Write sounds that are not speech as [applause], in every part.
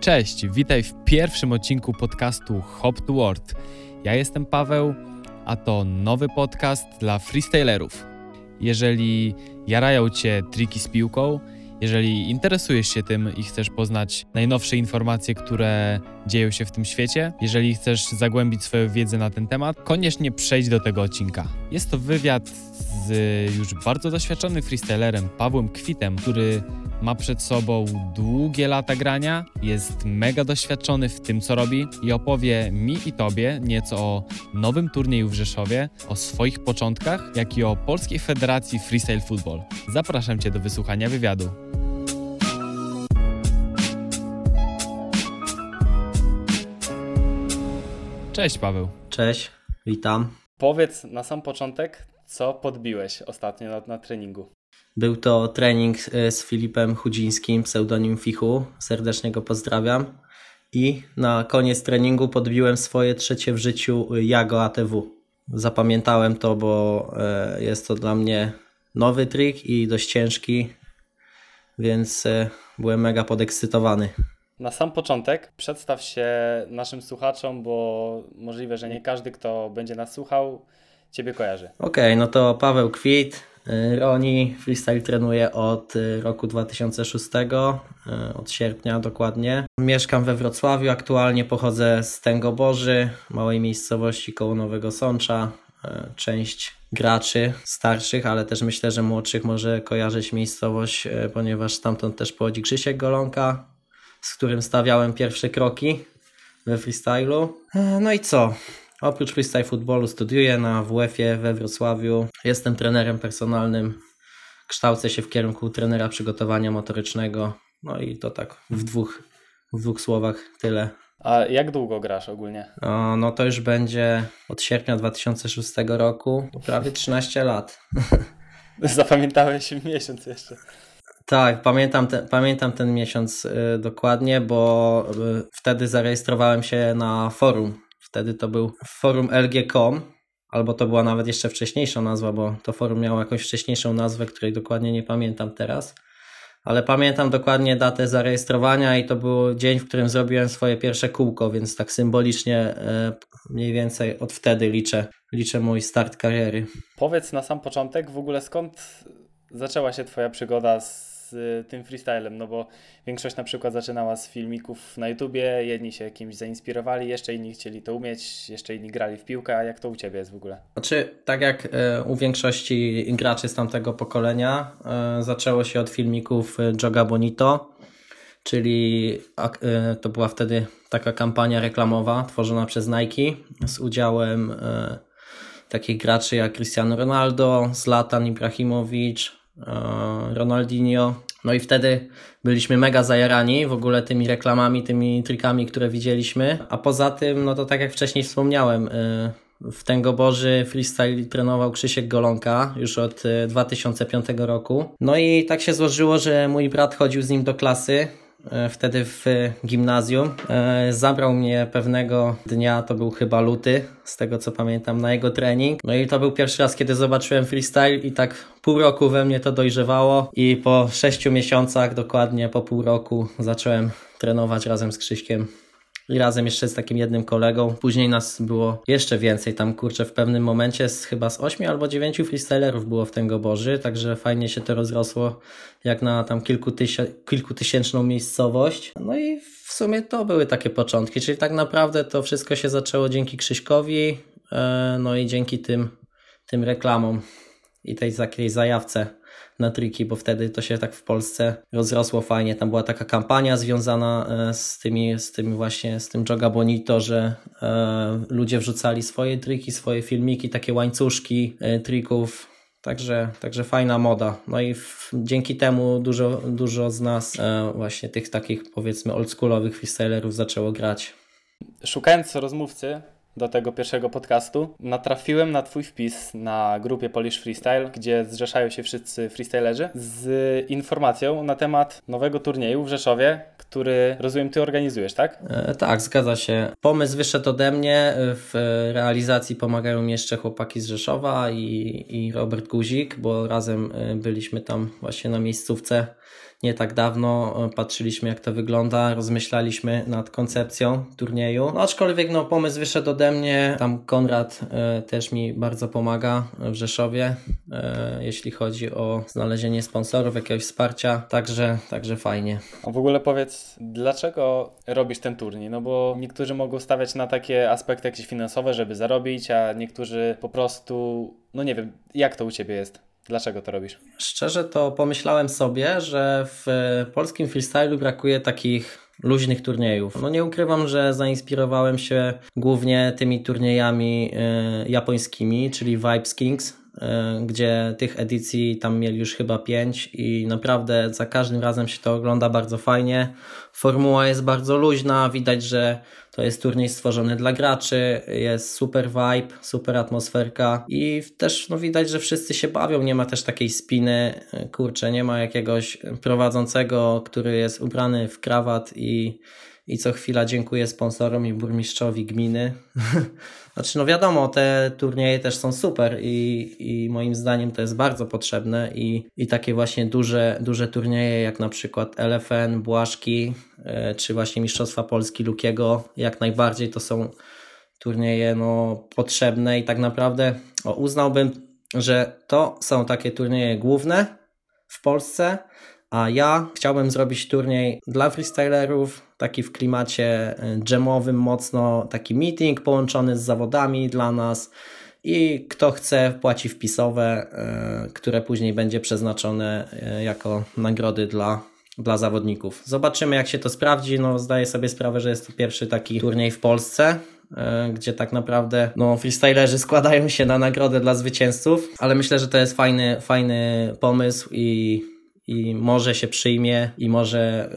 Cześć, witaj w pierwszym odcinku podcastu Hop to World. Ja jestem Paweł, a to nowy podcast dla freestylerów. Jeżeli jarają Cię triki z piłką, jeżeli interesujesz się tym i chcesz poznać najnowsze informacje, które dzieją się w tym świecie, jeżeli chcesz zagłębić swoją wiedzę na ten temat, koniecznie przejdź do tego odcinka. Jest to wywiad z już bardzo doświadczonym freestylerem Pawłem Kwitem, który ma przed sobą długie lata grania, jest mega doświadczony w tym, co robi i opowie mi i tobie nieco o nowym turnieju w Rzeszowie, o swoich początkach, jak i o Polskiej Federacji Freestyle Football. Zapraszam Cię do wysłuchania wywiadu. Cześć Paweł. Cześć, witam. Powiedz na sam początek, co podbiłeś ostatnio na, na treningu. Był to trening e, z Filipem Chudzińskim, pseudonim Fichu. Serdecznie go pozdrawiam. I na koniec treningu podbiłem swoje trzecie w życiu Jago ATW. Zapamiętałem to, bo e, jest to dla mnie nowy trik i dość ciężki, więc e, byłem mega podekscytowany. Na sam początek przedstaw się naszym słuchaczom, bo możliwe, że nie każdy, kto będzie nas słuchał, Ciebie kojarzy. Okej, okay, no to Paweł Kwit, y, Roni, freestyle trenuje od y, roku 2006, y, od sierpnia dokładnie. Mieszkam we Wrocławiu, aktualnie pochodzę z Tęgoborzy, małej miejscowości koło Nowego Sącza. Część graczy starszych, ale też myślę, że młodszych może kojarzyć miejscowość, ponieważ stamtąd też pochodzi Krzysiek Golonka, z którym stawiałem pierwsze kroki we freestylu. No i co? Oprócz freestyle footballu studiuję na WF-ie we Wrocławiu. Jestem trenerem personalnym. Kształcę się w kierunku trenera przygotowania motorycznego. No i to tak w dwóch, w dwóch słowach tyle. A jak długo grasz ogólnie? No, no to już będzie od sierpnia 2006 roku, prawie 13 lat. [laughs] Zapamiętałeś miesiąc jeszcze. Tak, pamiętam, te, pamiętam ten miesiąc y, dokładnie, bo y, wtedy zarejestrowałem się na forum Wtedy to był forum LG.com, albo to była nawet jeszcze wcześniejsza nazwa, bo to forum miało jakąś wcześniejszą nazwę, której dokładnie nie pamiętam teraz. Ale pamiętam dokładnie datę zarejestrowania i to był dzień, w którym zrobiłem swoje pierwsze kółko, więc tak symbolicznie e, mniej więcej od wtedy liczę, liczę mój start kariery. Powiedz na sam początek w ogóle skąd zaczęła się Twoja przygoda z z tym freestylem, no bo większość na przykład zaczynała z filmików na YouTubie, jedni się kimś zainspirowali, jeszcze inni chcieli to umieć, jeszcze inni grali w piłkę, a jak to u Ciebie jest w ogóle? Znaczy, tak jak e, u większości graczy z tamtego pokolenia, e, zaczęło się od filmików Joga Bonito, czyli to była wtedy taka kampania reklamowa tworzona przez Nike z udziałem takich graczy jak Cristiano Ronaldo, Zlatan Ibrahimowicz, Ronaldinho. No i wtedy byliśmy mega zajarani w ogóle tymi reklamami, tymi trikami, które widzieliśmy. A poza tym, no to tak jak wcześniej wspomniałem, y, w Tęgoborzy freestyle trenował Krzysiek Golonka już od 2005 y, roku. No i tak się złożyło, że mój brat chodził z nim do klasy E, wtedy w gimnazjum. E, zabrał mnie pewnego dnia, to był chyba luty, z tego co pamiętam, na jego trening. No i to był pierwszy raz, kiedy zobaczyłem freestyle i tak pół roku we mnie to dojrzewało i po sześciu miesiącach, dokładnie po pół roku zacząłem trenować razem z Krzyśkiem razem jeszcze z takim jednym kolegą. Później nas było jeszcze więcej. Tam kurczę w pewnym momencie z, chyba z ośmiu albo dziewięciu freestylerów było w Tęgoborzy, także fajnie się to rozrosło jak na tam kilku kilkutysięczną miejscowość. No i w sumie to były takie początki, czyli tak naprawdę to wszystko się zaczęło dzięki Krzyśkowi, e, no i dzięki tym, tym reklamom i tej takiej zajawce na triki, bo wtedy to się tak w Polsce rozrosło fajnie. Tam była taka kampania związana e, z tymi, z tymi właśnie, z tym Joga Bonito, że e, ludzie wrzucali swoje triki, swoje filmiki, takie łańcuszki e, trików. Także, także fajna moda. No i w, dzięki temu dużo, dużo z nas e, właśnie tych takich powiedzmy oldschoolowych freestylerów zaczęło grać. Szukając rozmówcy, do tego pierwszego podcastu, natrafiłem na Twój wpis na grupie Polish Freestyle, gdzie zrzeszają się wszyscy freestylerzy, z informacją na temat nowego turnieju w Rzeszowie, który rozumiem Ty organizujesz, tak? E, tak, zgadza się. Pomysł wyszedł ode mnie, w realizacji pomagają mi jeszcze chłopaki z Rzeszowa i, i Robert Guzik, bo razem e, byliśmy tam właśnie na miejscówce nie tak dawno patrzyliśmy jak to wygląda, rozmyślaliśmy nad koncepcją turnieju. No, aczkolwiek no, pomysł wyszedł ode mnie, tam Konrad e, też mi bardzo pomaga w Rzeszowie, e, jeśli chodzi o znalezienie sponsorów, jakiegoś wsparcia, także, także fajnie. A w ogóle powiedz, dlaczego robisz ten turniej? No bo niektórzy mogą stawiać na takie aspekty jakieś finansowe, żeby zarobić, a niektórzy po prostu, no nie wiem, jak to u Ciebie jest? Dlaczego to robisz? Szczerze to pomyślałem sobie, że w polskim freestylu brakuje takich luźnych turniejów. No nie ukrywam, że zainspirowałem się głównie tymi turniejami y, japońskimi, czyli Vibes Kings, gdzie tych edycji tam mieli już chyba pięć i naprawdę za każdym razem się to ogląda bardzo fajnie. Formuła jest bardzo luźna, widać, że to jest turniej stworzony dla graczy, jest super vibe, super atmosferka i też no, widać, że wszyscy się bawią, nie ma też takiej spiny, kurczę, nie ma jakiegoś prowadzącego, który jest ubrany w krawat i i co chwila dziękuję sponsorom i burmistrzowi gminy. [laughs] znaczy, no wiadomo, te turnieje też są super i, i moim zdaniem to jest bardzo potrzebne i, i takie właśnie duże, duże turnieje jak na przykład LFN, Błaszki e, czy właśnie Mistrzostwa Polski Lukiego, jak najbardziej to są turnieje no, potrzebne i tak naprawdę o, uznałbym, że to są takie turnieje główne w Polsce, a ja chciałbym zrobić turniej dla freestylerów, taki w klimacie jamowym mocno, taki meeting połączony z zawodami dla nas i kto chce płaci wpisowe, e, które później będzie przeznaczone e, jako nagrody dla, dla zawodników. Zobaczymy jak się to sprawdzi, no zdaję sobie sprawę, że jest to pierwszy taki turniej w Polsce, gdzie tak naprawdę no, freestylerzy składają się na nagrodę dla zwycięzców, ale myślę, że to jest fajny, fajny pomysł i i może się przyjmie i może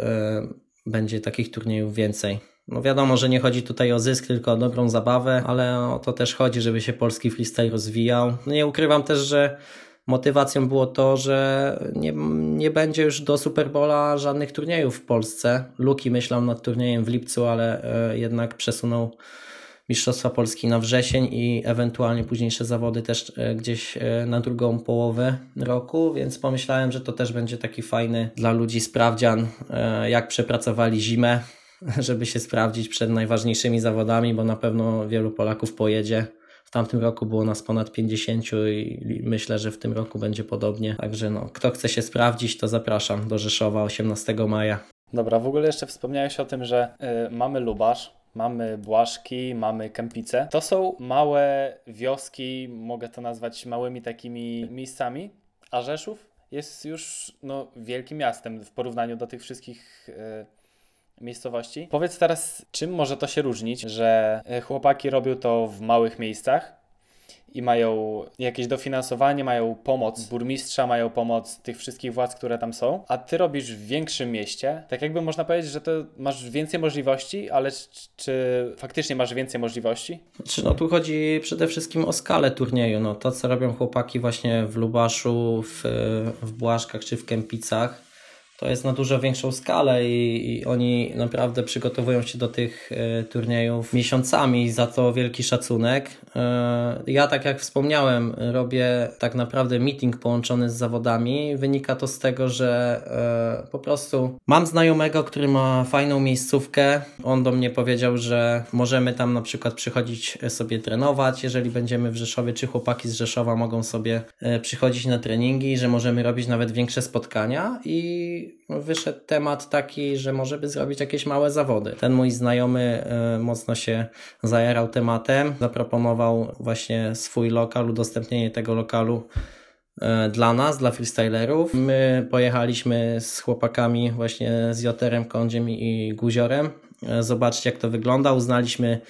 y, będzie takich turniejów więcej. No wiadomo, że nie chodzi tutaj o zysk, tylko o dobrą zabawę, ale o to też chodzi, żeby się polski freestyle rozwijał. No nie ukrywam też, że motywacją było to, że nie, nie będzie już do Superbola żadnych turniejów w Polsce. Luki myślał nad turniejem w lipcu, ale y, jednak przesunął Mistrzostwa Polski na wrzesień i ewentualnie późniejsze zawody też e, gdzieś e, na drugą połowę roku, więc pomyślałem, że to też będzie taki fajny dla ludzi sprawdzian, e, jak przepracowali zimę, [laughs] żeby się sprawdzić przed najważniejszymi zawodami, bo na pewno wielu Polaków pojedzie. W tamtym roku było nas ponad 50 i myślę, że w tym roku będzie podobnie. Także no, kto chce się sprawdzić, to zapraszam do Rzeszowa 18 maja. Dobra, w ogóle jeszcze wspomniałeś o tym, że y, mamy Lubasz, mamy Błaszki, mamy Kępice. To są małe wioski, mogę to nazwać małymi takimi miejscami, a Rzeszów jest już no, wielkim miastem w porównaniu do tych wszystkich e, miejscowości. Powiedz teraz, czym może to się różnić, że e, chłopaki robią to w małych miejscach, i mają jakieś dofinansowanie, mają pomoc burmistrza, mają pomoc tych wszystkich władz, które tam są, a ty robisz w większym mieście, tak jakby można powiedzieć, że to masz więcej możliwości, ale czy faktycznie masz więcej możliwości? Znaczy, no tu chodzi przede wszystkim o skalę turnieju. No, to, co robią chłopaki właśnie w Lubaszu, w, w Błaszkach czy w Kępicach, to jest na dużo większą skalę i, i, oni naprawdę przygotowują się do tych e, turniejów miesiącami, za to wielki szacunek. E, ja, tak jak wspomniałem, robię tak naprawdę meeting połączony z zawodami. Wynika to z tego, że e, po prostu mam znajomego, który ma fajną miejscówkę. On do mnie powiedział, że możemy tam na przykład przychodzić sobie trenować, jeżeli będziemy w Rzeszowie, czy chłopaki z Rzeszowa mogą sobie przychodzić na treningi, że możemy robić nawet większe spotkania i wyszedł temat taki, że może by zrobić jakieś małe zawody. Ten mój znajomy e, mocno się zajarał tematem, zaproponował właśnie swój lokal, udostępnienie tego lokalu e, dla nas, dla freestylerów. My pojechaliśmy z chłopakami właśnie z Joterem, Kądziem i Guziorem e, zobaczyć jak to wygląda. Uznaliśmy,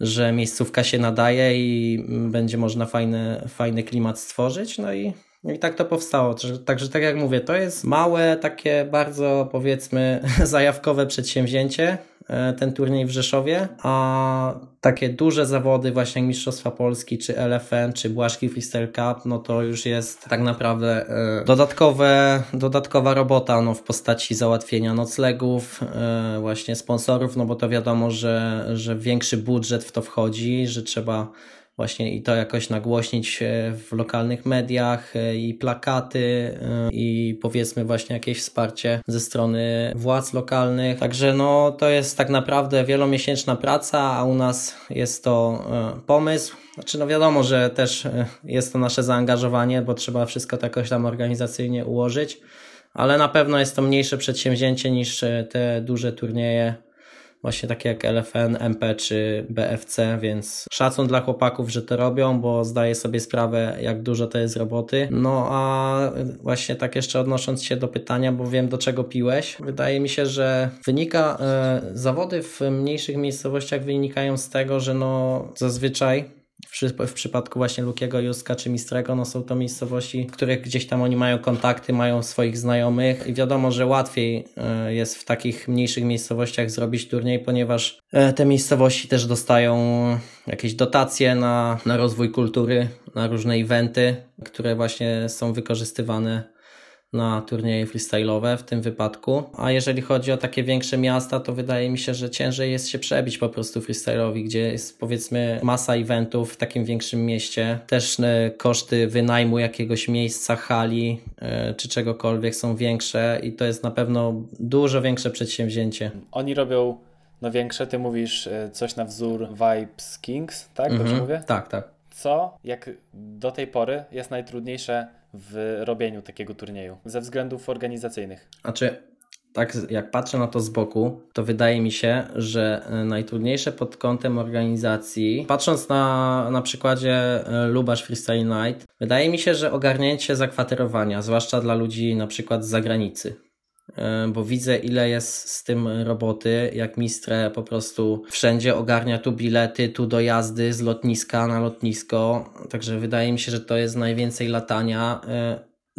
że miejscówka się nadaje i będzie można fajny, fajny klimat stworzyć. No i i tak to powstało. Także tak jak mówię, to jest małe, takie bardzo powiedzmy [laughs] zajawkowe przedsięwzięcie, e, ten turniej w Rzeszowie, a takie duże zawody właśnie jak Mistrzostwa Polski, czy LFN, czy Błaszki Freestyle Cup, no to już jest tak naprawdę e, dodatkowe, dodatkowa robota no, w postaci załatwienia noclegów, e, właśnie sponsorów, no bo to wiadomo, że, że większy budżet w to wchodzi, że trzeba właśnie i to jakoś nagłośnić e, w lokalnych mediach e, i plakaty i powiedzmy właśnie jakieś wsparcie ze strony władz lokalnych. Także no to jest tak naprawdę wielomiesięczna praca, a u nas jest to pomysł. Znaczy no wiadomo, że też jest to nasze zaangażowanie, bo trzeba wszystko to jakoś tam organizacyjnie ułożyć, ale na pewno jest to mniejsze przedsięwzięcie niż te duże turnieje właśnie takie jak LFN, MP czy BFC, więc szacun dla chłopaków, że to robią, bo zdaję sobie sprawę, jak dużo to jest roboty. No a właśnie tak jeszcze odnosząc się do pytania, bo wiem do czego piłeś, wydaje mi się, że wynika, e, zawody w mniejszych miejscowościach wynikają z tego, że no zazwyczaj w, w przypadku właśnie Lukiego, Juska czy Mistrego, no są to miejscowości, w których gdzieś tam oni mają kontakty, mają swoich znajomych i wiadomo, że łatwiej e, jest w takich mniejszych miejscowościach zrobić turniej, ponieważ e, te miejscowości też dostają jakieś dotacje na, na rozwój kultury, na różne eventy, które właśnie są wykorzystywane na turnieje freestyle'owe w tym wypadku. A jeżeli chodzi o takie większe miasta, to wydaje mi się, że ciężej jest się przebić po prostu freestyle'owi, gdzie jest powiedzmy masa eventów w takim większym mieście. Też e, koszty wynajmu jakiegoś miejsca, hali e, czy czegokolwiek są większe i to jest na pewno dużo większe przedsięwzięcie. Oni robią no większe, ty mówisz e, coś na wzór Vibes Kings, tak? Dobrze mhm. mówię? Tak, tak. Co, jak do tej pory jest najtrudniejsze w robieniu takiego turnieju ze względów organizacyjnych? Znaczy, tak jak patrzę na to z boku, to wydaje mi się, że e, najtrudniejsze pod kątem organizacji, patrząc na, na przykładzie e, Lubasz Freestyle Night, wydaje mi się, że ogarnięcie zakwaterowania, zwłaszcza dla ludzi na przykład z zagranicy, bo widzę ile jest z tym roboty, jak Mistre po prostu wszędzie ogarnia tu bilety, tu dojazdy z lotniska na lotnisko, także wydaje mi się, że to jest najwięcej latania.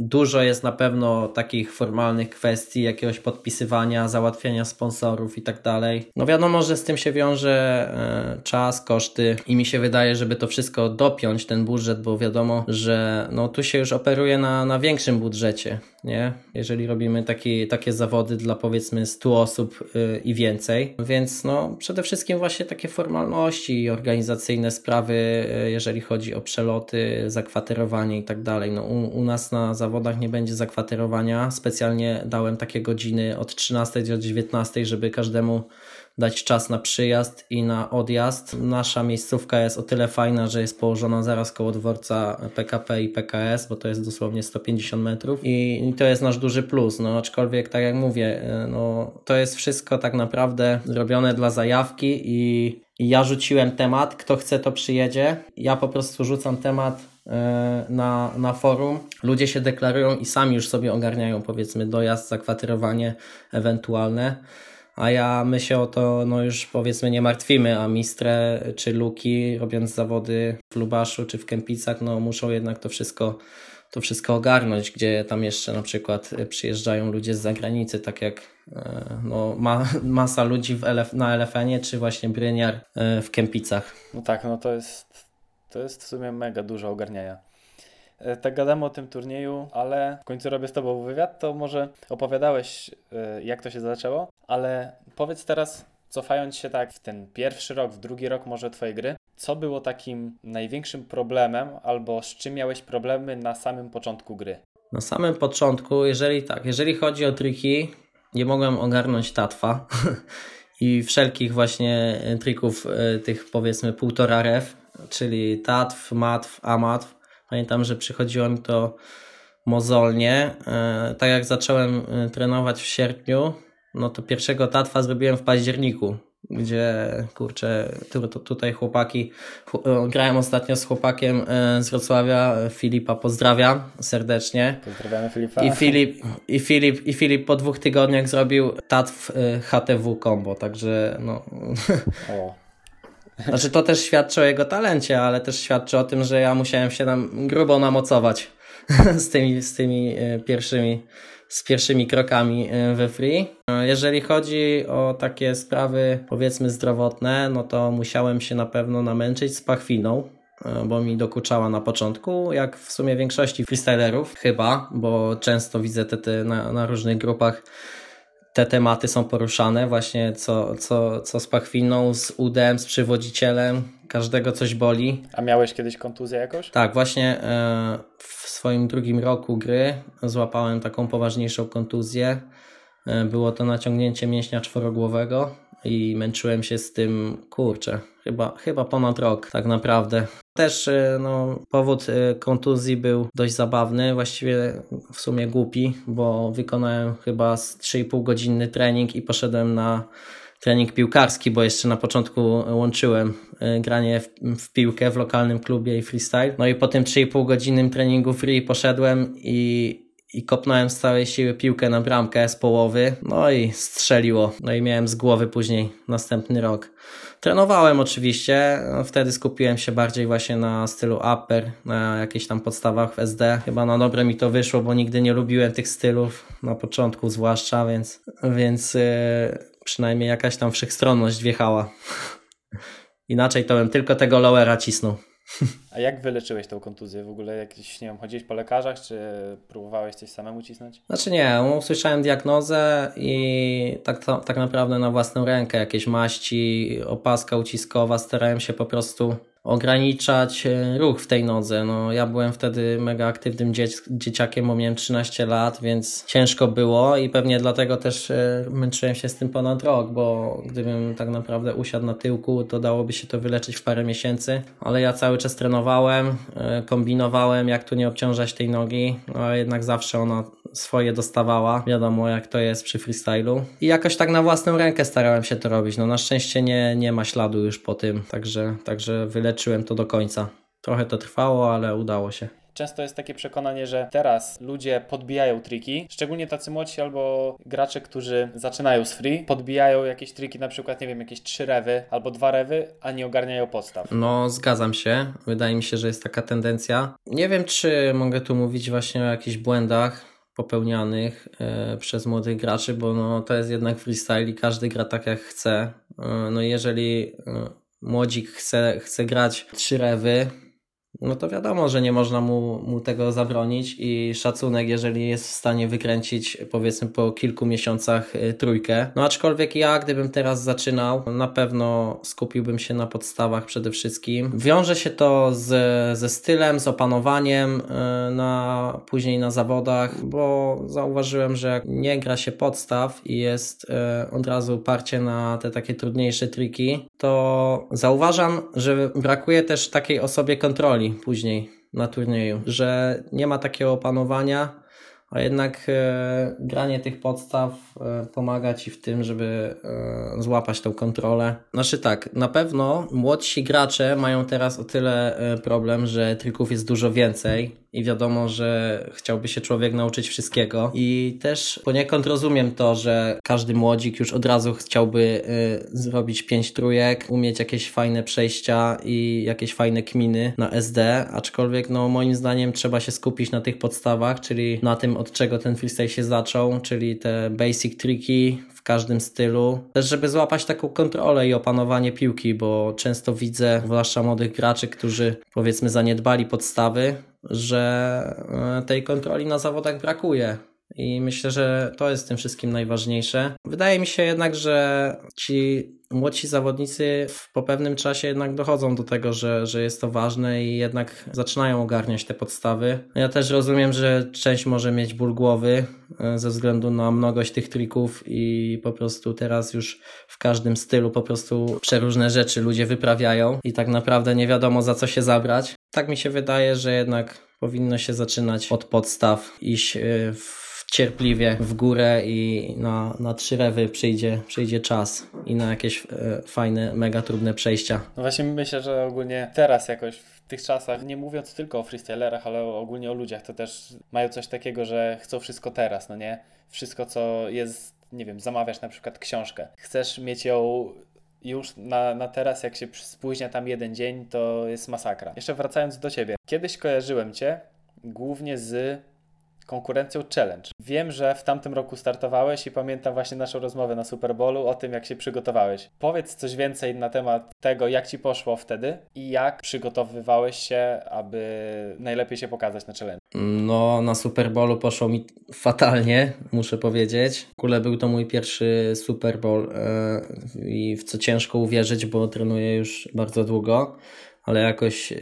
E, Dużo jest na pewno takich formalnych kwestii, jakiegoś podpisywania, załatwiania sponsorów i tak dalej. No wiadomo, że z tym się wiąże e, czas, koszty i mi się wydaje, żeby to wszystko dopiąć, ten budżet, bo wiadomo, że no tu się już operuje na, na większym budżecie, nie? Jeżeli robimy taki, takie zawody dla powiedzmy 100 osób yy, i więcej, więc no przede wszystkim właśnie takie formalności i organizacyjne sprawy, yy, jeżeli chodzi o przeloty, zakwaterowanie i tak dalej. No u, u nas na zawodach nie będzie zakwaterowania. Specjalnie dałem takie godziny od 13 do 19, żeby każdemu dać czas na przyjazd i na odjazd. Nasza miejscówka jest o tyle fajna, że jest położona zaraz koło dworca PKP i PKS, bo to jest dosłownie 150 metrów i to jest nasz duży plus. No, aczkolwiek, tak jak mówię, no, to jest wszystko tak naprawdę robione dla zajawki i ja rzuciłem temat, kto chce to przyjedzie. Ja po prostu rzucam temat na, na forum. Ludzie się deklarują i sami już sobie ogarniają powiedzmy dojazd, zakwaterowanie ewentualne a ja my się o to no już powiedzmy nie martwimy, a Mistre czy Luki robiąc zawody w Lubaszu czy w Kępicach, no muszą jednak to wszystko to wszystko ogarnąć, gdzie tam jeszcze na przykład przyjeżdżają ludzie z zagranicy, tak jak e, no, ma, masa ludzi w LF, na Elefenie, czy właśnie Bryniar e, w Kępicach. No tak, no to jest, to jest w sumie mega dużo ogarniania. E, tak gadamy o tym turnieju, ale w końcu robię z Tobą wywiad, to może opowiadałeś, e, jak to się zaczęło, ale powiedz teraz, cofając się tak w ten pierwszy rok, w drugi rok może Twojej gry, co było takim największym problemem, albo z czym miałeś problemy na samym początku gry? Na samym początku, jeżeli tak, jeżeli chodzi o triki, nie mogłem ogarnąć tatwa [laughs] i wszelkich właśnie trików e, tych powiedzmy półtora ref, czyli tatw, matw, amatw Pamiętam, że przychodziło mi to mozolnie. E, tak jak zacząłem e, trenować w sierpniu, no to pierwszego tatwa zrobiłem w październiku, gdzie kurczę, tutaj chłopaki, e, grałem ostatnio z chłopakiem z Wrocławia, Filipa pozdrawiam serdecznie. Pozdrawiamy Filipa. I Filip, i Filip, i Filip po dwóch tygodniach zrobił tatw HTW combo, także no. O. Znaczy to też świadczy o jego talencie, ale też świadczy o tym, że ja musiałem się tam grubo namocować [laughs] z tymi, z tymi e, pierwszymi, z pierwszymi krokami e, we free. E, jeżeli chodzi o takie sprawy powiedzmy zdrowotne, no to musiałem się na pewno namęczyć z pachwiną, bo mi dokuczała na początku, jak w sumie większości freestylerów chyba, bo często widzę te, te na, na różnych grupach te tematy są poruszane, właśnie co, co, co z pachwiną, z udem, z przywodzicielem, każdego coś boli. A miałeś kiedyś kontuzję jakoś? Tak, właśnie e, w swoim drugim roku gry złapałem taką poważniejszą kontuzję. E, było to naciągnięcie mięśnia czworogłowego i męczyłem się z tym, kurczę, chyba, chyba ponad rok tak naprawdę. Też e, no, powód e, kontuzji był dość zabawny, właściwie w sumie głupi, bo wykonałem chyba 3,5 godzinny trening i poszedłem na trening piłkarski, bo jeszcze na początku łączyłem e, granie w, w, piłkę w lokalnym klubie i freestyle. No i po tym 3,5 godzinnym treningu free poszedłem i i kopnąłem z całej siły piłkę na bramkę z połowy, no i strzeliło. No i miałem z głowy później następny rok. Trenowałem oczywiście, no wtedy skupiłem się bardziej właśnie na stylu upper, na jakichś tam podstawach w SD. Chyba na dobre mi to wyszło, bo nigdy nie lubiłem tych stylów, na początku zwłaszcza, więc, więc yy, przynajmniej jakaś tam wszechstronność wjechała. [laughs] Inaczej to bym tylko tego lowera cisnął. A jak wyleczyłeś tą kontuzję? W ogóle jakieś, nie wiem, chodziłeś po lekarzach, czy próbowałeś coś samemu cisnąć? Znaczy nie, usłyszałem diagnozę i tak, tak naprawdę na własną rękę jakieś maści, opaska uciskowa, starałem się po prostu ograniczać e, ruch w tej nodze. No, ja byłem wtedy mega aktywnym dzieciakiem, bo miałem 13 lat, więc ciężko było i pewnie dlatego też e, męczyłem się z tym ponad rok, bo gdybym tak naprawdę usiadł na tyłku, to dałoby się to wyleczyć w parę miesięcy, ale ja cały czas trenowałem, e, kombinowałem, jak tu nie obciążać tej nogi, ale jednak zawsze ona swoje dostawała. Wiadomo, jak to jest przy freestylu. I jakoś tak na własną rękę starałem się to robić. No na szczęście nie, nie ma śladu już po tym, także, także wyleczyłem to do końca. Trochę to trwało, ale udało się. Często jest takie przekonanie, że teraz ludzie podbijają triki, szczególnie tacy młodsi albo gracze, którzy zaczynają z free, podbijają jakieś triki, na przykład, nie wiem, jakieś trzy rewy albo dwa rewy, a nie ogarniają podstaw. No, zgadzam się. Wydaje mi się, że jest taka tendencja. Nie wiem, czy mogę tu mówić właśnie o jakichś błędach, popełnianych e, przez młodych graczy, bo no, to jest jednak freestyle i każdy gra tak jak chce. E, no jeżeli e, młodzik chce, chce grać trzy rewy, no to wiadomo, że nie można mu, mu tego zabronić i szacunek, jeżeli jest w stanie wykręcić powiedzmy po kilku miesiącach y, trójkę. No aczkolwiek ja, gdybym teraz zaczynał, na pewno skupiłbym się na podstawach przede wszystkim. Wiąże się to z, ze stylem, z opanowaniem y, na, później na zawodach, bo zauważyłem, że jak nie gra się podstaw i jest y, od razu parcie na te takie trudniejsze triki, to zauważam, że brakuje też takiej osobie kontroli później na turnieju, że nie ma takiego opanowania, a jednak e, granie tych podstaw e, pomaga ci w tym, żeby e, złapać tą kontrolę. Znaczy tak, na pewno młodsi gracze mają teraz o tyle e, problem, że trików jest dużo więcej i wiadomo, że chciałby się człowiek nauczyć wszystkiego. I też poniekąd rozumiem to, że każdy młodzik już od razu chciałby y, zrobić pięć trójek, umieć jakieś fajne przejścia i jakieś fajne kminy na SD, aczkolwiek no moim zdaniem trzeba się skupić na tych podstawach, czyli na tym od czego ten freestyle się zaczął, czyli te basic triki, w każdym stylu. Też, żeby złapać taką kontrolę i opanowanie piłki, bo często widzę, zwłaszcza młodych graczy, którzy powiedzmy zaniedbali podstawy, że e, tej kontroli na zawodach brakuje. I myślę, że to jest tym wszystkim najważniejsze. Wydaje mi się jednak, że ci młodsi zawodnicy po pewnym czasie jednak dochodzą do tego, że, że jest to ważne i jednak zaczynają ogarniać te podstawy. Ja też rozumiem, że część może mieć ból głowy e, ze względu na mnogość tych trików i po prostu teraz już w każdym stylu po prostu przeróżne rzeczy ludzie wyprawiają i tak naprawdę nie wiadomo za co się zabrać. Tak mi się wydaje, że jednak powinno się zaczynać od podstaw, iść e, w cierpliwie w górę i na, na trzy rewy przyjdzie, przyjdzie czas i na jakieś e, fajne, mega trudne przejścia. No właśnie myślę, że ogólnie teraz jakoś w tych czasach, nie mówiąc tylko o freestylerach, ale ogólnie o ludziach, to też mają coś takiego, że chcą wszystko teraz, no nie? Wszystko, co jest, nie wiem, zamawiasz na przykład książkę. Chcesz mieć ją już na, na teraz, jak się spóźnia tam jeden dzień, to jest masakra. Jeszcze wracając do ciebie. Kiedyś kojarzyłem cię głównie z konkurencją Challenge. Wiem, że w tamtym roku startowałeś i pamiętam właśnie naszą rozmowę na Super Bowlu o tym, jak się przygotowałeś. Powiedz coś więcej na temat tego, jak ci poszło wtedy i jak przygotowywałeś się, aby najlepiej się pokazać na Challenge. No, na Super Bowlu poszło mi fatalnie, muszę powiedzieć. W ogóle był to mój pierwszy Super Bowl yy, i w co ciężko uwierzyć, bo trenuję już bardzo długo ale jakoś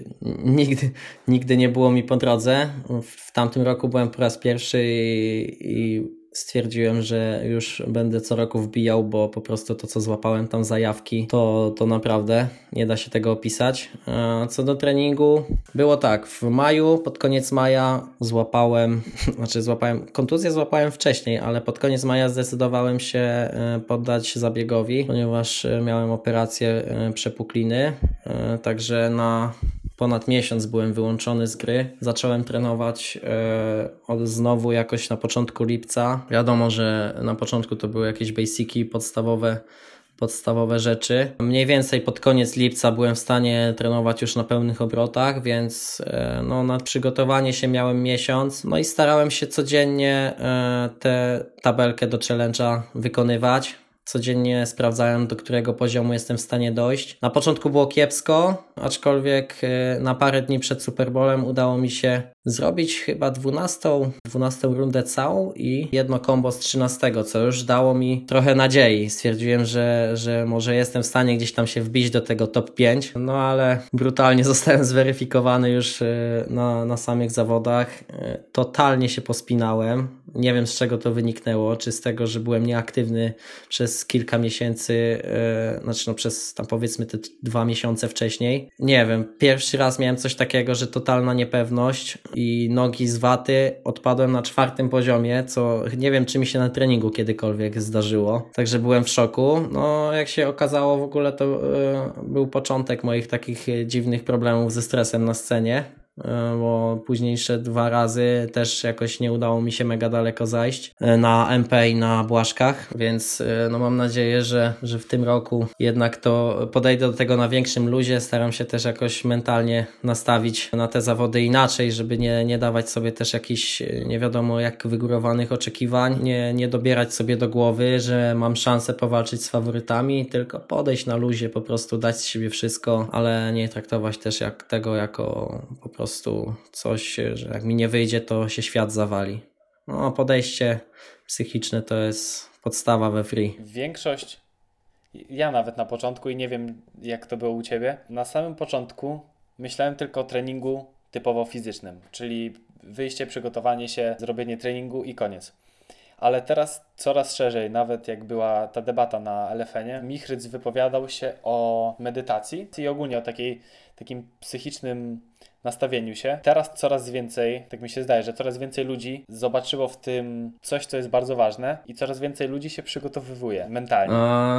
nigdy, nigdy nie było mi po drodze. W tamtym roku byłem po raz pierwszy i, i stwierdziłem, że już będę co roku wbijał, bo po prostu to, co złapałem tam zajawki, to, to naprawdę nie da się tego opisać. Co do treningu, było tak, w maju, pod koniec maja złapałem, [laughs] znaczy złapałem, kontuzję złapałem wcześniej, ale pod koniec maja zdecydowałem się e, poddać zabiegowi, ponieważ e, miałem operację e, przepukliny, także na ponad miesiąc byłem wyłączony z gry. Zacząłem trenować e, od znowu jakoś na początku lipca. Wiadomo, że na początku to były jakieś basiki podstawowe podstawowe rzeczy. Mniej więcej pod koniec lipca byłem w stanie trenować już na pełnych obrotach, więc e, no, na przygotowanie się miałem miesiąc. No i starałem się codziennie e, tę tabelkę do challenge'a wykonywać. Codziennie sprawdzałem, do którego poziomu jestem w stanie dojść. Na początku było kiepsko, aczkolwiek e, na parę dni przed Super Bowlem udało mi się zrobić chyba 12, 12 rundę całą i jedno kombo z 13, co już dało mi trochę nadziei. Stwierdziłem, że, że może jestem w stanie gdzieś tam się wbić do tego top 5, no ale brutalnie [laughs] zostałem zweryfikowany już e, na, na samych zawodach. E, totalnie się pospinałem. Nie wiem z czego to wyniknęło, czy z tego, że byłem nieaktywny przez kilka miesięcy, znaczy no przez tam powiedzmy te dwa miesiące wcześniej nie wiem, pierwszy raz miałem coś takiego, że totalna niepewność i nogi z waty odpadłem na czwartym poziomie, co nie wiem, czy mi się na treningu kiedykolwiek zdarzyło. Także byłem w szoku. No, jak się okazało, w ogóle to yy, był początek moich takich dziwnych problemów ze stresem na scenie. E, bo późniejsze dwa razy też jakoś nie udało mi się mega daleko zajść e, na MP i na Błaszkach, więc e, no mam nadzieję, że, że w tym roku jednak to podejdę do tego na większym luzie, staram się też jakoś mentalnie nastawić na te zawody inaczej, żeby nie, nie dawać sobie też jakichś nie wiadomo jak wygórowanych oczekiwań, nie, nie dobierać sobie do głowy, że mam szansę powalczyć z faworytami, tylko podejść na luzie, po prostu dać z siebie wszystko, ale nie traktować też jak tego jako po prostu prostu coś, że jak mi nie wyjdzie, to się świat zawali. No, podejście psychiczne to jest podstawa we free. Większość, ja nawet na początku i nie wiem jak to było u Ciebie, na samym początku myślałem tylko o treningu typowo fizycznym, czyli wyjście, przygotowanie się, zrobienie treningu i koniec. Ale teraz coraz szerzej, nawet jak była ta debata na LFN-ie, Michryc wypowiadał się o medytacji i ogólnie o takiej, takim psychicznym nastawieniu się. Teraz coraz więcej, tak mi się zdaje, że coraz więcej ludzi zobaczyło w tym coś, co jest bardzo ważne i coraz więcej ludzi się przygotowywuje mentalnie.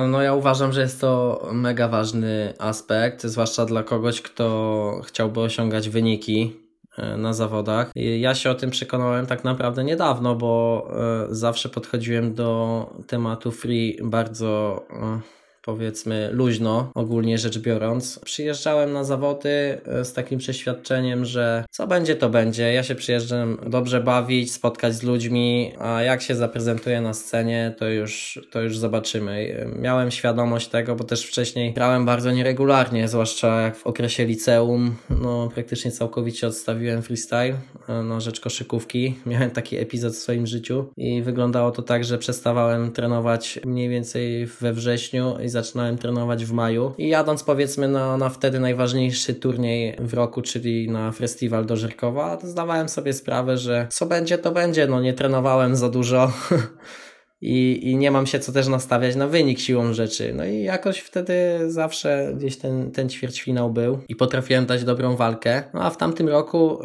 no ja uważam, że jest to mega ważny aspekt, zwłaszcza dla kogoś, kto chciałby osiągać wyniki e, na zawodach. Ja się o tym przekonałem tak naprawdę niedawno, bo e, zawsze podchodziłem do tematu free bardzo e, powiedzmy luźno, ogólnie rzecz biorąc. Przyjeżdżałem na zawody e, z takim przeświadczeniem, że co będzie, to będzie. Ja się przyjeżdżam dobrze bawić, spotkać z ludźmi, a jak się zaprezentuję na scenie, to już, to już zobaczymy. Miałem świadomość tego, bo też wcześniej grałem bardzo nieregularnie, zwłaszcza jak w okresie liceum, no praktycznie całkowicie odstawiłem freestyle e, na rzecz koszykówki. [laughs] Miałem taki epizod w swoim życiu i wyglądało to tak, że przestawałem trenować mniej więcej we wrześniu i zaczynałem trenować w maju i jadąc powiedzmy na, na wtedy najważniejszy turniej w roku, czyli na festiwal do Żyrkowa, zdawałem sobie sprawę, że co będzie, to będzie. No nie trenowałem za dużo. [laughs] i, i nie mam się co też nastawiać na wynik siłą rzeczy. No i jakoś wtedy zawsze gdzieś ten, ten ćwierćfinał był i potrafiłem dać dobrą walkę. No a w tamtym roku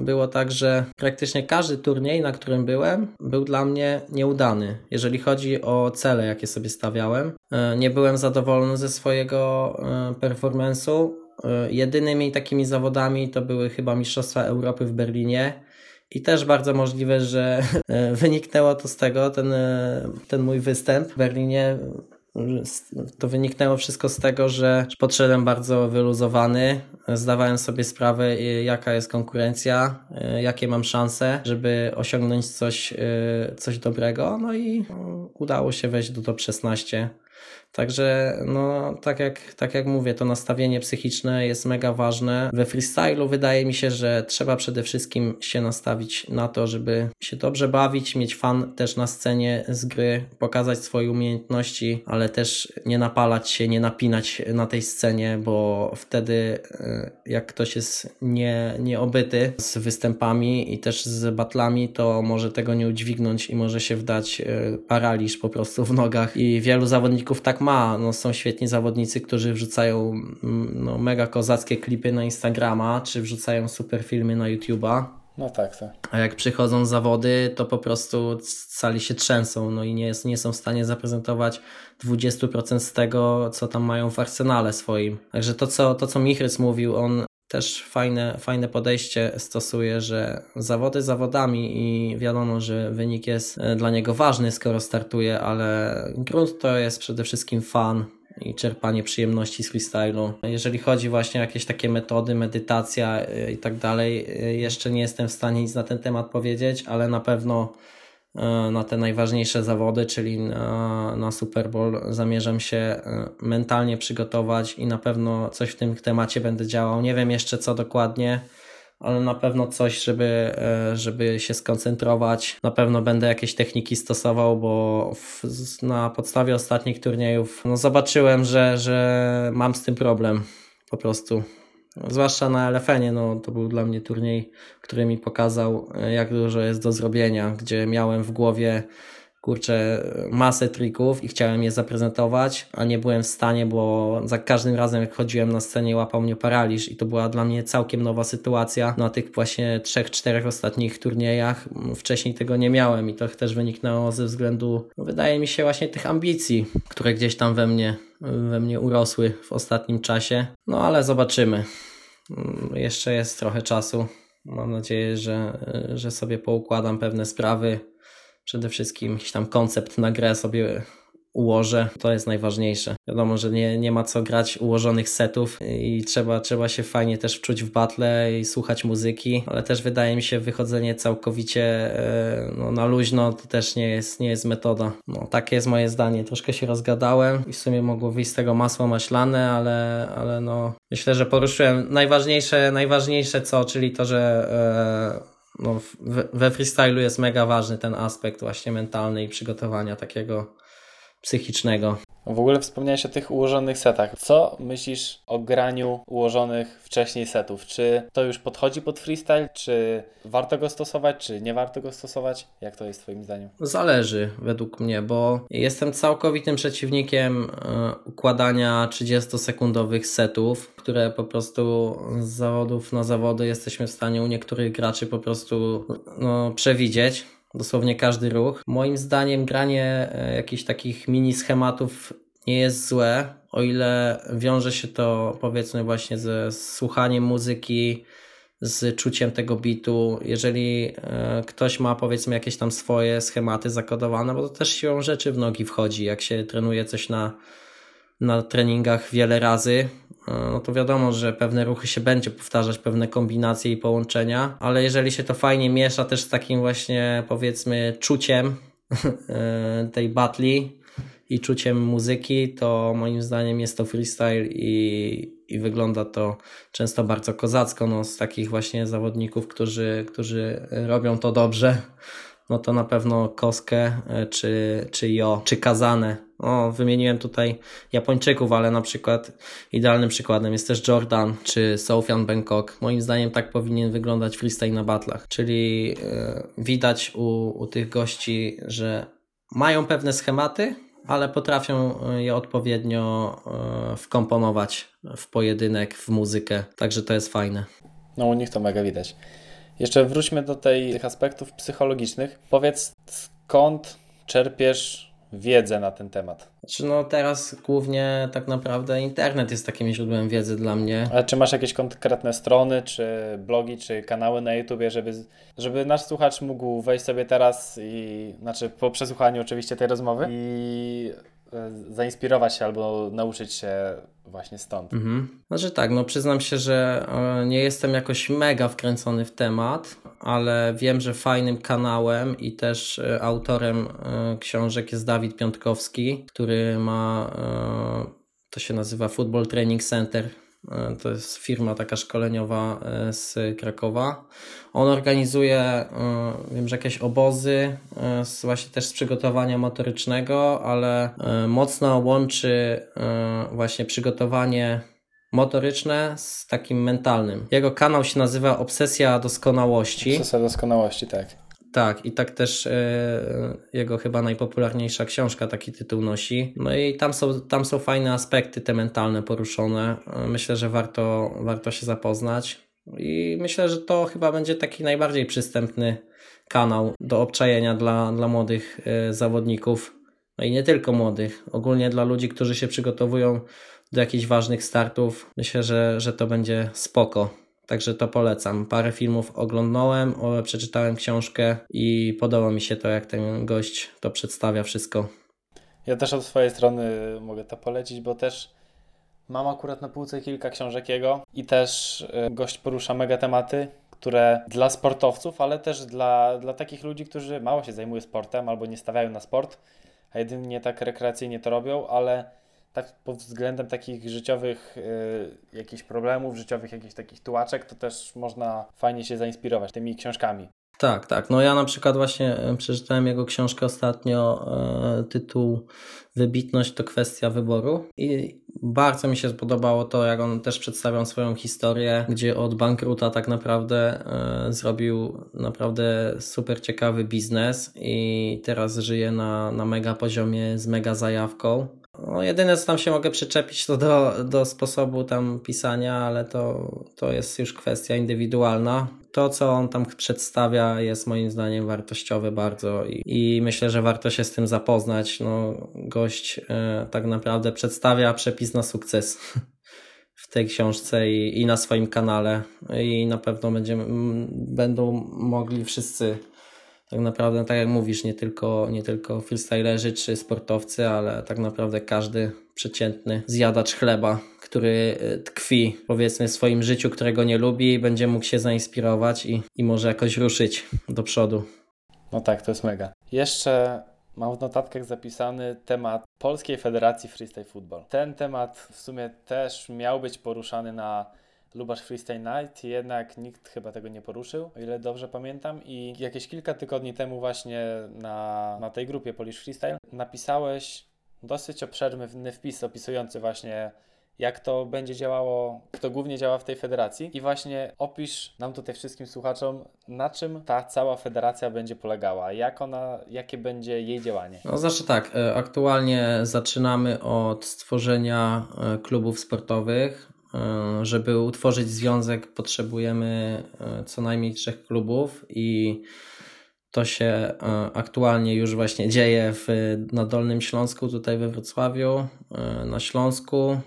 y, było tak, że praktycznie każdy turniej, na którym byłem, był dla mnie nieudany. Jeżeli chodzi o cele, jakie sobie stawiałem, y, nie byłem zadowolony ze swojego y, performance'u. Jedynymi takimi zawodami to były chyba Mistrzostwa Europy w Berlinie i też bardzo możliwe, że e, wyniknęło to z tego, ten, e, ten mój występ w Berlinie to wyniknęło wszystko z tego, że podszedłem bardzo wyluzowany, zdawałem sobie sprawę, y, jaka jest konkurencja, jakie mam szanse, żeby osiągnąć coś, coś dobrego, no i udało się wejść do top 16. Także, no, tak jak, tak jak mówię, to nastawienie psychiczne jest mega ważne. We freestylu wydaje mi się, że trzeba przede wszystkim się nastawić na to, żeby się dobrze bawić, mieć fan też na scenie z gry, pokazać swoje umiejętności, ale też nie napalać się, nie napinać na tej scenie, bo wtedy e, jak ktoś jest nie, nieobyty z występami i też z batlami, to może tego nie udźwignąć i może się wdać e, paraliż po prostu w nogach i wielu zawodników tak ma. No, są świetni zawodnicy, którzy wrzucają mm, no, mega kozackie klipy na Instagrama, czy wrzucają super filmy na YouTube'a. No tak, tak. A jak przychodzą zawody, to po prostu sali się trzęsą, no i nie, jest, nie są w stanie zaprezentować 20% z tego, co tam mają w arsenale swoim. Także to, co, to, co Michrys mówił, on też fajne, fajne podejście stosuje, że zawody zawodami i wiadomo, że wynik jest e, dla niego ważny, skoro startuje, ale grunt to jest przede wszystkim fan i czerpanie przyjemności z freestylu. Jeżeli chodzi właśnie o jakieś takie metody, medytacja e, i tak dalej, e, jeszcze nie jestem w stanie nic na ten temat powiedzieć, ale na pewno na te najważniejsze zawody, czyli na, na Super Bowl, zamierzam się e, mentalnie przygotować i na pewno coś w tym temacie będę działał. Nie wiem jeszcze co dokładnie, ale na pewno coś, żeby, e, żeby się skoncentrować. Na pewno będę jakieś techniki stosował, bo w, na podstawie ostatnich turniejów no zobaczyłem, że, że mam z tym problem po prostu. Zwłaszcza na LFN-ie, no to był dla mnie turniej, który mi pokazał, e, jak dużo jest do zrobienia, gdzie miałem w głowie kurczę, masę trików i chciałem je zaprezentować, a nie byłem w stanie, bo za każdym razem jak chodziłem na scenie łapał mnie paraliż i to była dla mnie całkiem nowa sytuacja na tych właśnie trzech, czterech ostatnich turniejach. Wcześniej tego nie miałem i to też wyniknęło ze względu, wydaje mi się, właśnie tych ambicji, które gdzieś tam we mnie, we mnie urosły w ostatnim czasie. No ale zobaczymy. Jeszcze jest trochę czasu. Mam nadzieję, że, że sobie poukładam pewne sprawy przede wszystkim jakiś tam koncept na grę sobie ułożę, to jest najważniejsze. Wiadomo, że nie, nie ma co grać ułożonych setów i trzeba, trzeba się fajnie też wczuć w battle i słuchać muzyki, ale też wydaje mi się wychodzenie całkowicie e, no, na luźno to też nie jest, nie jest metoda. No, takie jest moje zdanie. Troszkę się rozgadałem i w sumie mogło wyjść z tego masło maślane, ale, ale no myślę, że poruszyłem najważniejsze, najważniejsze co, czyli to, że e, no, we freestylu jest mega ważny ten aspekt właśnie mentalny i przygotowania takiego psychicznego. W ogóle wspomniałeś o tych ułożonych setach. Co myślisz o graniu ułożonych wcześniej setów? Czy to już podchodzi pod freestyle? Czy warto go stosować, czy nie warto go stosować? Jak to jest Twoim zdaniem? Zależy według mnie, bo jestem całkowitym przeciwnikiem e, układania 30-sekundowych setów, które po prostu z zawodów na zawody jesteśmy w stanie u niektórych graczy po prostu no, przewidzieć dosłownie każdy ruch. Moim zdaniem granie e, jakichś takich mini schematów nie jest złe, o ile wiąże się to powiedzmy właśnie ze słuchaniem muzyki, z czuciem tego bitu. Jeżeli e, ktoś ma powiedzmy jakieś tam swoje schematy zakodowane, bo to też siłą rzeczy w nogi wchodzi, jak się trenuje coś na, na treningach wiele razy, no to wiadomo, że pewne ruchy się będzie powtarzać, pewne kombinacje i połączenia, ale jeżeli się to fajnie miesza też z takim właśnie powiedzmy czuciem [laughs] e, tej batli i czuciem muzyki, to moim zdaniem jest to freestyle i, i wygląda to często bardzo kozacko, no z takich właśnie zawodników, którzy, którzy robią to dobrze, no to na pewno Koskę e, czy, czy Jo, czy Kazane o, wymieniłem tutaj Japończyków, ale na przykład idealnym przykładem jest też Jordan czy Sofian Bangkok. Moim zdaniem tak powinien wyglądać freestyle na batlach, czyli yy, widać u, u tych gości, że mają pewne schematy, ale potrafią e, je odpowiednio wkomponować w pojedynek, w muzykę, także to jest fajne. No u nich to mega widać. Jeszcze wróćmy do tej, tych aspektów psychologicznych. Powiedz, skąd czerpiesz wiedzę na ten temat? Znaczy no teraz głównie tak naprawdę internet jest takim źródłem wiedzy dla mnie. A czy masz jakieś konkretne strony, czy blogi, czy kanały na YouTubie, żeby, żeby nasz słuchacz mógł wejść sobie teraz i, znaczy po przesłuchaniu oczywiście tej rozmowy i zainspirować się albo nauczyć się właśnie stąd? Mhm. Znaczy tak, no przyznam się, że e, nie jestem jakoś mega wkręcony w temat, ale wiem, że fajnym kanałem i też e, autorem e, książek jest Dawid Piątkowski, który ma, to się nazywa Football Training Center to jest firma taka szkoleniowa e, z Krakowa. On organizuje, e, wiem, że jakieś obozy, właśnie też z przygotowania motorycznego, ale mocno łączy właśnie przygotowanie motoryczne z takim mentalnym. Jego kanał się nazywa Obsesja Doskonałości. Obsesja Doskonałości, tak. Tak, i tak też e, jego chyba najpopularniejsza książka taki tytuł nosi. No i tam są, tam są fajne aspekty te mentalne poruszone. E, myślę, że warto, warto się zapoznać. I myślę, że to chyba będzie taki najbardziej przystępny kanał do obczajenia dla, dla młodych e, zawodników. No i nie tylko młodych, ogólnie dla ludzi, którzy się przygotowują do jakichś ważnych startów. Myślę, że, że to będzie spoko. Także to polecam. Parę filmów oglądałem, przeczytałem książkę i podoba mi się to, jak ten gość to przedstawia wszystko. Ja też od swojej strony mogę to polecić, bo też mam akurat na półce kilka książek jego i też y, gość porusza mega tematy, które dla sportowców, ale też dla, dla takich ludzi, którzy mało się zajmują sportem albo nie stawiają na sport, a jedynie tak rekreacyjnie to robią, ale tak pod względem takich życiowych y, jakichś problemów, życiowych jakichś takich tułaczek, to też można fajnie się zainspirować tymi książkami. Tak, tak. No ja na przykład właśnie e, przeczytałem jego książkę ostatnio, e, tytuł Wybitność to kwestia wyboru i bardzo mi się spodobało to, jak on też przedstawiał swoją historię, gdzie od bankruta tak naprawdę e, zrobił naprawdę super ciekawy biznes i teraz żyje na, na mega poziomie z mega zajawką. No, jedyne, co tam się mogę przyczepić, to do, do sposobu tam pisania, ale to, to jest już kwestia indywidualna. To, co on tam przedstawia, jest moim zdaniem wartościowe bardzo i, i myślę, że warto się z tym zapoznać. No, gość e, tak naprawdę przedstawia przepis na sukces [laughs] w tej książce i, i na swoim kanale i na pewno będziemy, będą mogli wszyscy tak naprawdę, tak jak mówisz, nie tylko, nie tylko freestylerzy czy sportowcy, ale tak naprawdę każdy przeciętny zjadacz chleba, który e, tkwi powiedzmy w swoim życiu, którego nie lubi, będzie mógł się zainspirować i, i może jakoś ruszyć do przodu. No tak, to jest mega. Jeszcze mam w notatkach zapisany temat Polskiej Federacji Freestyle Football. Ten temat w sumie też miał być poruszany na Lubasz Freestyle Night, jednak nikt chyba tego nie poruszył, o ile dobrze pamiętam. I jakieś kilka tygodni temu właśnie na, na tej grupie Polish Freestyle napisałeś dosyć obszerny wpis opisujący właśnie jak to będzie działało, kto głównie działa w tej federacji i właśnie opisz nam tutaj wszystkim słuchaczom, na czym ta cała federacja będzie polegała, jak ona, jakie będzie jej działanie. No znaczy tak, e, aktualnie zaczynamy od stworzenia e, klubów sportowych, żeby utworzyć związek, potrzebujemy e, co najmniej trzech klubów i to się e, aktualnie już właśnie dzieje w, na Dolnym Śląsku, tutaj we Wrocławiu, na Śląsku,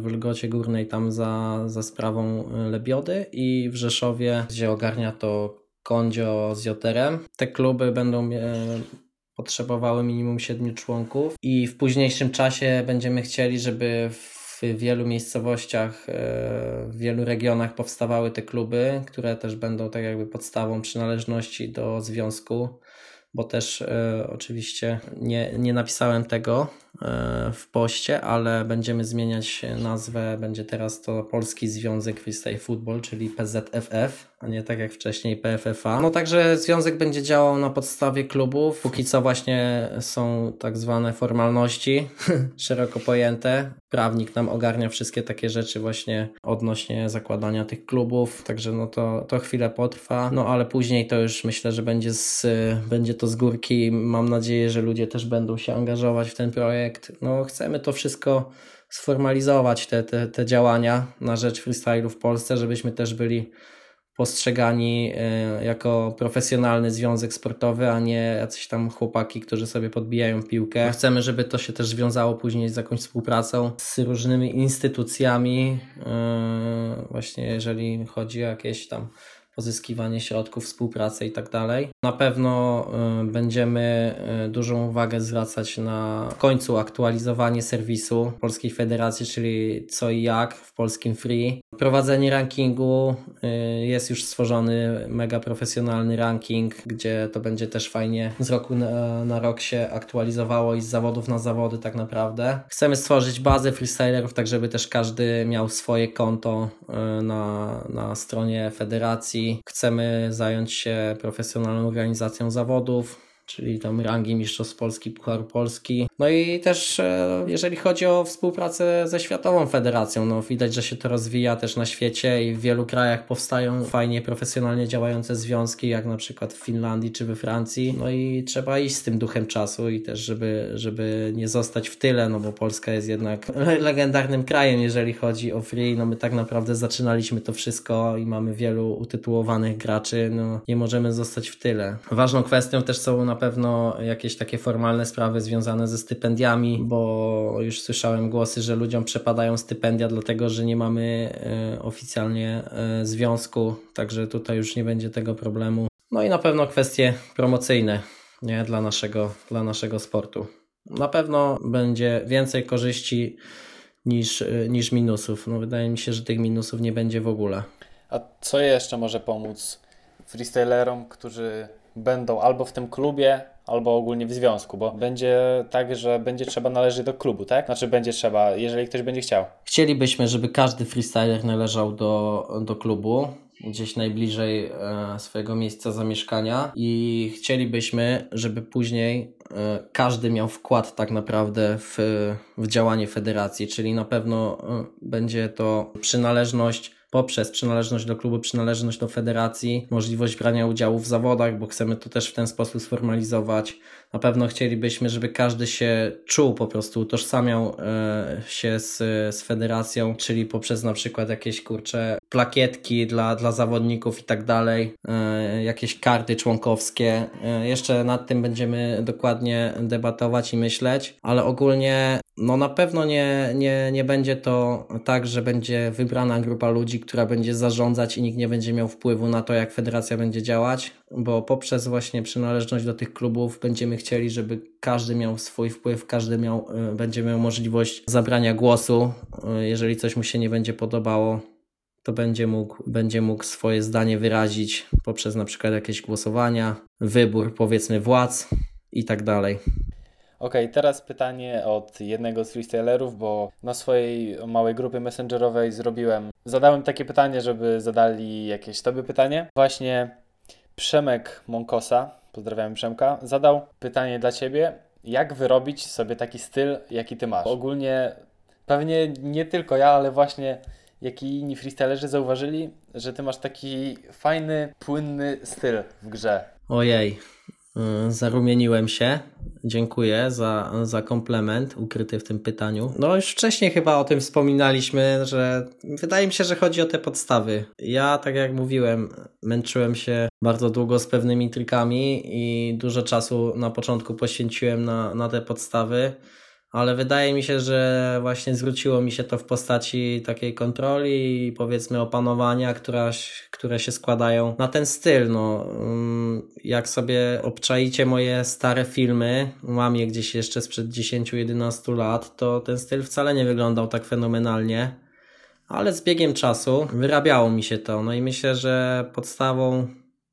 w Lgocie Górnej tam za, za sprawą Lebiody i w Rzeszowie, gdzie ogarnia to Kondzio z Joterem. Te kluby będą potrzebowały minimum siedmiu członków i w późniejszym czasie będziemy chcieli, żeby w w wielu miejscowościach, e, w wielu regionach powstawały te kluby, które też będą tak jakby podstawą przynależności do związku, bo też e, oczywiście nie, nie napisałem tego w poście, ale będziemy zmieniać nazwę. Będzie teraz to Polski Związek Freestyle Football, czyli PZFF a nie tak jak wcześniej PFFA. No także związek będzie działał na podstawie klubów. Póki co właśnie są tak zwane formalności, [laughs] szeroko pojęte. Prawnik nam ogarnia wszystkie takie rzeczy właśnie odnośnie zakładania tych klubów, także no to, to chwilę potrwa. No ale później to już myślę, że będzie, z, będzie to z górki. Mam nadzieję, że ludzie też będą się angażować w ten projekt. No chcemy to wszystko sformalizować, te, te, te działania na rzecz freestylu w Polsce, żebyśmy też byli postrzegani e, jako profesjonalny związek sportowy, a nie jacyś tam chłopaki, którzy sobie podbijają piłkę. Chcemy, żeby to się też związało później z jakąś współpracą z różnymi instytucjami, e, właśnie jeżeli chodzi o jakieś tam pozyskiwanie środków, współpracę tak dalej. Na pewno y, będziemy y, dużą uwagę zwracać na w końcu aktualizowanie serwisu Polskiej Federacji, czyli co i jak w polskim free. Prowadzenie rankingu y, jest już stworzony mega profesjonalny ranking, gdzie to będzie też fajnie z roku na, na rok się aktualizowało i z zawodów na zawody tak naprawdę. Chcemy stworzyć bazę freestylerów, tak żeby też każdy miał swoje konto na, na stronie federacji. Chcemy zająć się profesjonalną organizacją zawodów, czyli tam rangi Mistrzostw Polski, Puchar Polski. No i też e, jeżeli chodzi o współpracę ze Światową Federacją, no widać, że się to rozwija też na świecie i w wielu krajach powstają fajnie, profesjonalnie działające związki, jak na przykład w Finlandii czy we Francji. No i trzeba iść z tym duchem czasu i też, żeby, żeby nie zostać w tyle, no bo Polska jest jednak legendarnym krajem, jeżeli chodzi o free. No my tak naprawdę zaczynaliśmy to wszystko i mamy wielu utytułowanych graczy, no nie możemy zostać w tyle. Ważną kwestią też są na pewno jakieś takie formalne sprawy związane ze stypendiami, bo już słyszałem głosy, że ludziom przepadają stypendia, dlatego że nie mamy e, oficjalnie e, związku, także tutaj już nie będzie tego problemu. No i na pewno kwestie promocyjne nie? Dla, naszego, dla naszego sportu. Na pewno będzie więcej korzyści niż, e, niż minusów. No wydaje mi się, że tych minusów nie będzie w ogóle. A co jeszcze może pomóc freestylerom, którzy będą albo w tym klubie, albo ogólnie w związku, bo będzie tak, że będzie trzeba należeć do klubu, tak? Znaczy będzie trzeba, jeżeli ktoś będzie chciał. Chcielibyśmy, żeby każdy freestyler należał do, do klubu, gdzieś najbliżej e, swojego miejsca zamieszkania i chcielibyśmy, żeby później e, każdy miał wkład tak naprawdę w, w działanie federacji, czyli na pewno e, będzie to przynależność poprzez przynależność do klubu, przynależność do federacji, możliwość brania udziału w zawodach, bo chcemy to też w ten sposób sformalizować. Na pewno chcielibyśmy, żeby każdy się czuł po prostu, utożsamiał e, się z, z federacją, czyli poprzez na przykład jakieś kurcze plakietki dla, dla zawodników i tak dalej, e, jakieś karty członkowskie. E, jeszcze nad tym będziemy dokładnie debatować i myśleć, ale ogólnie no na pewno nie, nie, nie będzie to tak, że będzie wybrana grupa ludzi, która będzie zarządzać i nikt nie będzie miał wpływu na to, jak federacja będzie działać, bo poprzez właśnie przynależność do tych klubów będziemy chcieli, żeby każdy miał swój wpływ, każdy miał, e, będzie miał możliwość zabrania głosu, e, jeżeli coś mu się nie będzie podobało, to będzie mógł, będzie mógł swoje zdanie wyrazić poprzez na przykład jakieś głosowania, wybór powiedzmy władz i tak dalej. Okay, teraz pytanie od jednego z freestylerów, bo na swojej małej grupie messengerowej zrobiłem, zadałem takie pytanie, żeby zadali jakieś tobie pytanie. Właśnie Przemek Monkosa, pozdrawiam Przemka, zadał pytanie dla ciebie, jak wyrobić sobie taki styl, jaki ty masz. Ogólnie pewnie nie tylko ja, ale właśnie jak i inni freestylerzy zauważyli, że ty masz taki fajny, płynny styl w grze. Ojej, zarumieniłem się. Dziękuję za, za komplement ukryty w tym pytaniu. No już wcześniej chyba o tym wspominaliśmy, że wydaje mi się, że chodzi o te podstawy. Ja, tak jak mówiłem, męczyłem się bardzo długo z pewnymi trikami i dużo czasu na początku poświęciłem na, na te podstawy ale wydaje mi się, że właśnie zwróciło mi się to w postaci takiej kontroli i powiedzmy opanowania, która, które się składają na ten styl. No, mm, jak sobie obczaicie moje stare filmy, mam je gdzieś jeszcze sprzed 10-11 lat, to ten styl wcale nie wyglądał tak fenomenalnie, ale z biegiem czasu wyrabiało mi się to. No i myślę, że podstawą,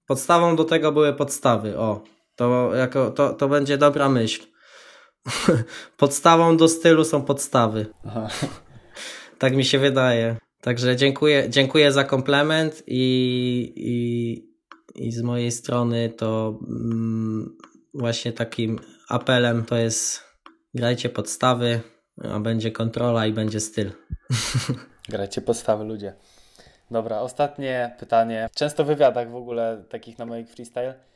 podstawą do tego były podstawy. O, to, jako, to, to będzie dobra myśl. [laughs] Podstawą do stylu są podstawy. Aha. Tak mi się wydaje. Także dziękuję, dziękuję za komplement i, i, i z mojej strony to mm, właśnie takim apelem to jest grajcie podstawy, a będzie kontrola i będzie styl. [laughs] Grajcie podstawy ludzie. Dobra, ostatnie pytanie. Często w wywiadach w ogóle takich na moich freestyle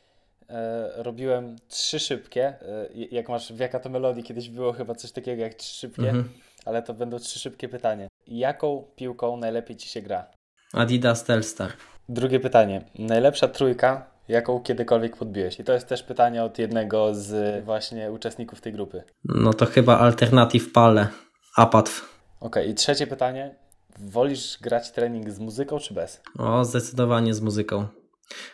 E, robiłem trzy szybkie. E, jak masz w jaka to melodii kiedyś było chyba coś takiego jak trzy szybkie, mhm. ale to będą trzy szybkie pytanie. Jaką piłką najlepiej ci się gra? Adidas Telstar. Drugie pytanie. Najlepsza trójka, jaką kiedykolwiek podbiłeś? I to jest też pytanie od jednego z właśnie uczestników tej grupy. No to chyba Alternative Pale. Apatw. Okej, okay. i trzecie pytanie. wolisz grać trening z muzyką czy bez? O, zdecydowanie z muzyką.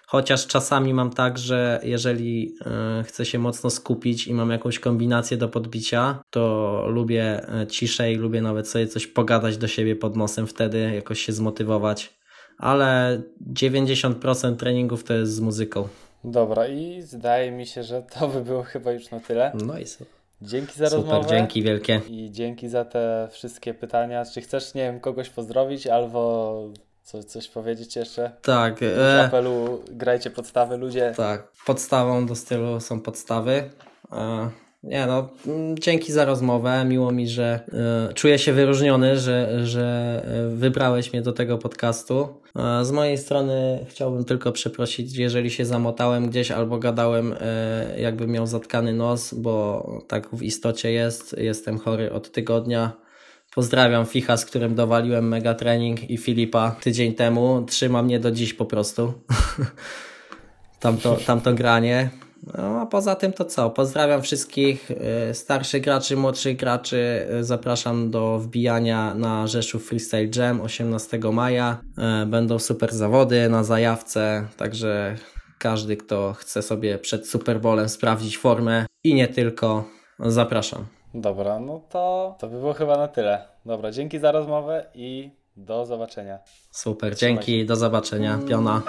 Chociaż czasami mam tak, że jeżeli y, chcę się mocno skupić i mam jakąś kombinację do podbicia, to lubię e, ciszej, lubię nawet sobie coś pogadać do siebie pod nosem, wtedy jakoś się zmotywować. Ale 90% treningów to jest z muzyką. Dobra, i zdaje mi się, że to by było chyba już na tyle. No i super. Dzięki za super, rozmowę. dzięki wielkie. I dzięki za te wszystkie pytania. Czy chcesz, nie wiem, kogoś pozdrowić albo co, coś powiedzieć jeszcze? Tak. W e... apelu grajcie podstawy, ludzie. Tak. Podstawą do stylu są podstawy. E... Nie no, dzięki za rozmowę. Miło mi, że y, czuję się wyróżniony, że, że wybrałeś mnie do tego podcastu. Y, z mojej strony chciałbym tylko przeprosić, jeżeli się zamotałem gdzieś albo gadałem, y, jakbym miał zatkany nos, bo tak w istocie jest. Jestem chory od tygodnia. Pozdrawiam Ficha, z którym dowaliłem mega trening i Filipa tydzień temu. Trzyma mnie do dziś po prostu. [laughs] tamto, tamto granie. No a poza tym to co? Pozdrawiam wszystkich starszych graczy, młodszych graczy. Zapraszam do wbijania na Rzeszów Freestyle Jam 18 maja. Będą super zawody na zajawce, także każdy, kto chce sobie przed Super Bowlem sprawdzić formę i nie tylko, zapraszam. Dobra, no to to by było chyba na tyle. Dobra, dzięki za rozmowę i do zobaczenia. Super, dzięki, do zobaczenia. Piona.